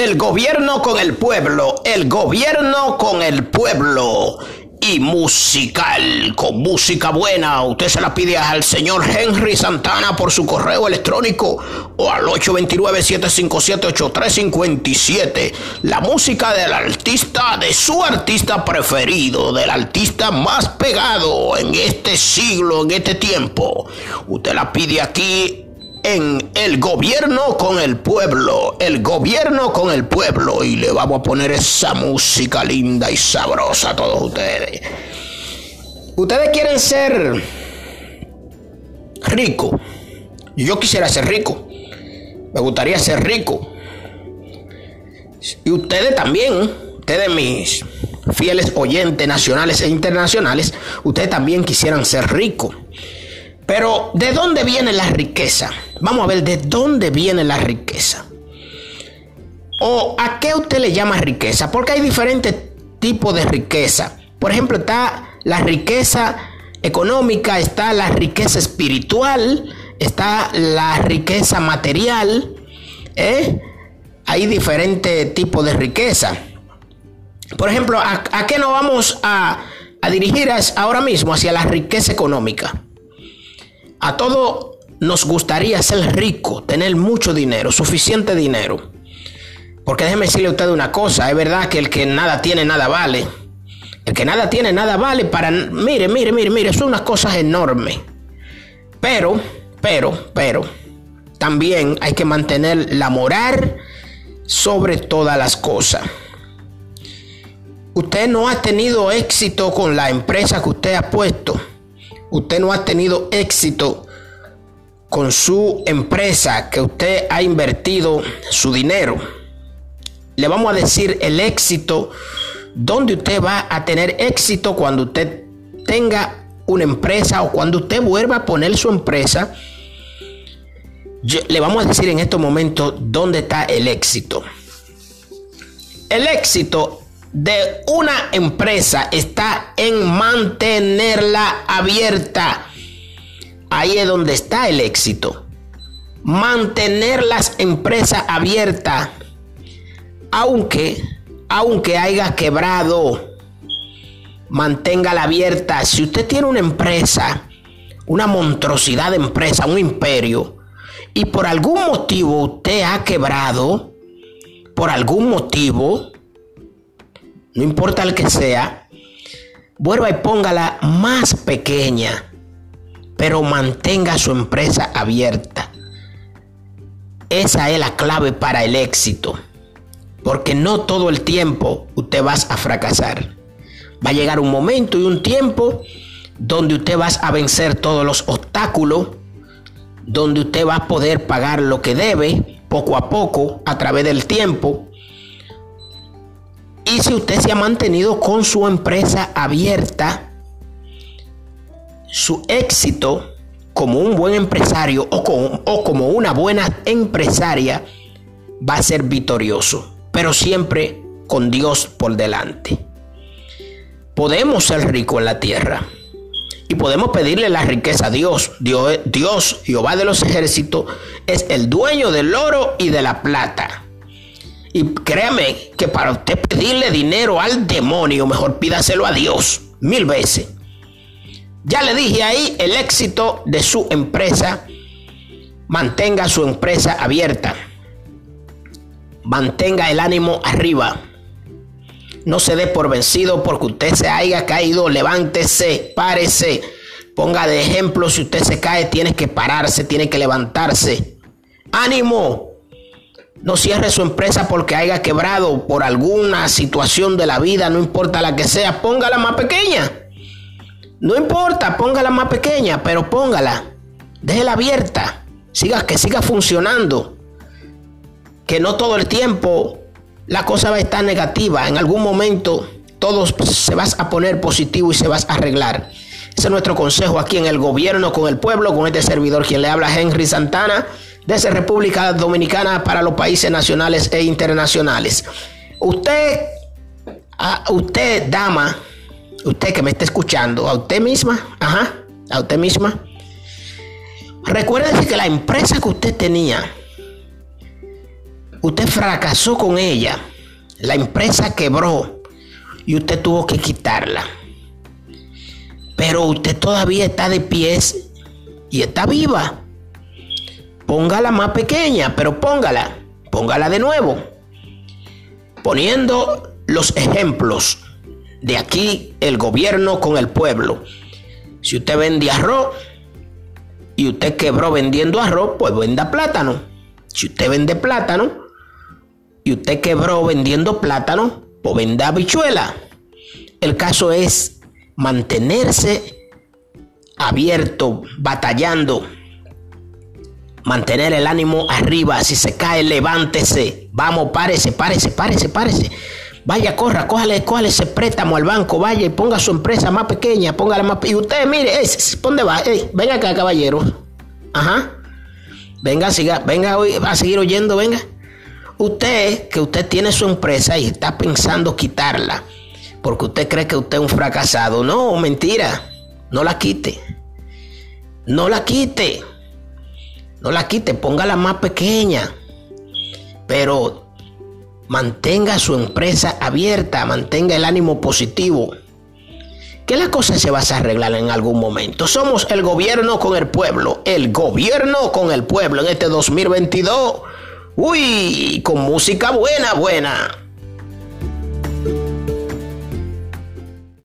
El gobierno con el pueblo, el gobierno con el pueblo y musical, con música buena. Usted se la pide al señor Henry Santana por su correo electrónico o al 829-757-8357. La música del artista, de su artista preferido, del artista más pegado en este siglo, en este tiempo. Usted la pide aquí en el gobierno con el pueblo, el gobierno con el pueblo y le vamos a poner esa música linda y sabrosa a todos ustedes. Ustedes quieren ser rico. Yo quisiera ser rico. Me gustaría ser rico. Y ustedes también, ustedes mis fieles oyentes nacionales e internacionales, ustedes también quisieran ser ricos. Pero ¿de dónde viene la riqueza? Vamos a ver de dónde viene la riqueza. ¿O a qué usted le llama riqueza? Porque hay diferentes tipos de riqueza. Por ejemplo, está la riqueza económica, está la riqueza espiritual, está la riqueza material. ¿eh? Hay diferentes tipos de riqueza. Por ejemplo, ¿a, qué nos vamos a, a dirigir ahora mismo? Hacia la riqueza económica. A todos nos gustaría ser rico, tener mucho dinero, suficiente dinero. Porque déjeme decirle a usted una cosa, es verdad que el que nada tiene, nada vale. El que nada tiene, nada vale para... Mire, mire, mire, mire, son unas cosas enormes. Pero, pero, pero, también hay que mantener la moral sobre todas las cosas. Usted no ha tenido éxito con la empresa que usted ha puesto usted no ha tenido éxito con su empresa que usted ha invertido su dinero. Le vamos a decir el éxito, donde usted va a tener éxito cuando usted tenga una empresa o cuando usted vuelva a poner su empresa. le vamos a decir en estos momentos dónde está el éxito. El éxito de una empresa está en mantenerla abierta. Ahí es donde está el éxito. Mantener las empresas abiertas. Aunque, aunque haya quebrado, manténgala abierta. Si usted tiene una empresa, una monstruosidad de empresa, un imperio, y por algún motivo usted ha quebrado, por algún motivo, no importa el que sea, vuelva y póngala más pequeña, pero mantenga su empresa abierta. Esa es la clave para el éxito, porque no todo el tiempo usted va a fracasar. Va a llegar un momento y un tiempo donde usted va a vencer todos los obstáculos, donde usted va a poder pagar lo que debe poco a poco a través del tiempo y si usted se ha mantenido con su empresa abierta, su éxito como un buen empresario o, como una buena empresaria va a ser victorioso, pero siempre con Dios por delante. Podemos ser ricos en la tierra y podemos pedirle la riqueza a Dios. Dios, Dios, Jehová de los ejércitos, es el dueño del oro y de la plata. Y créame que para usted pedirle dinero al demonio, mejor pídaselo a Dios mil veces. Ya le dije ahí el éxito de su empresa. Mantenga su empresa abierta. Mantenga el ánimo arriba. No se dé por vencido porque usted se haya caído. Levántese, párese. Ponga de ejemplo, si usted se cae, tiene que pararse, tiene que levantarse. Ánimo, no cierre su empresa porque haya quebrado por alguna situación de la vida, no importa la que sea, póngala más pequeña. No importa, póngala más pequeña, pero póngala. Déjela abierta. Siga, que siga funcionando. Que no todo el tiempo la cosa va a estar negativa. En algún momento todo se va a poner positivo y se va a arreglar. Ese es nuestro consejo aquí en el gobierno, con el pueblo, con este servidor quien le habla, Henry Santana desde República Dominicana para los países nacionales e internacionales. Usted, a usted, dama, usted que me está escuchando, a usted misma, ajá, a usted misma, recuerde que la empresa que usted tenía, Usted fracasó con ella. La empresa quebró y usted tuvo que quitarla. Pero usted todavía está de pies y está viva. Póngala más pequeña, pero póngala. Póngala de nuevo. Poniendo los ejemplos de aquí el gobierno con el pueblo. Si usted vende arroz y usted quebró vendiendo arroz, pues venda plátano. Si usted vende plátano y usted quebró vendiendo plátano, pues venda habichuela. El caso es mantenerse abierto, batallando, mantener el ánimo arriba. Si se cae, levántese. Vamos, párese, párese, párese, párese. Vaya, corra, cójale, cójale ese préstamo al banco, vaya y ponga su empresa más pequeña, póngala más. Y usted, mire, ¿dónde va? venga acá, caballero. Ajá. Venga, siga, venga, va a seguir oyendo, venga. Usted, que usted tiene su empresa y está pensando quitarla, porque usted cree que usted es un fracasado. No, mentira. No la quite. No la quite. No la quite, póngala más pequeña. Pero mantenga su empresa abierta, mantenga el ánimo positivo. Que la cosa se va a arreglar en algún momento. Somos el gobierno con el pueblo, el gobierno con el pueblo en este 2022. Uy, con música buena, buena.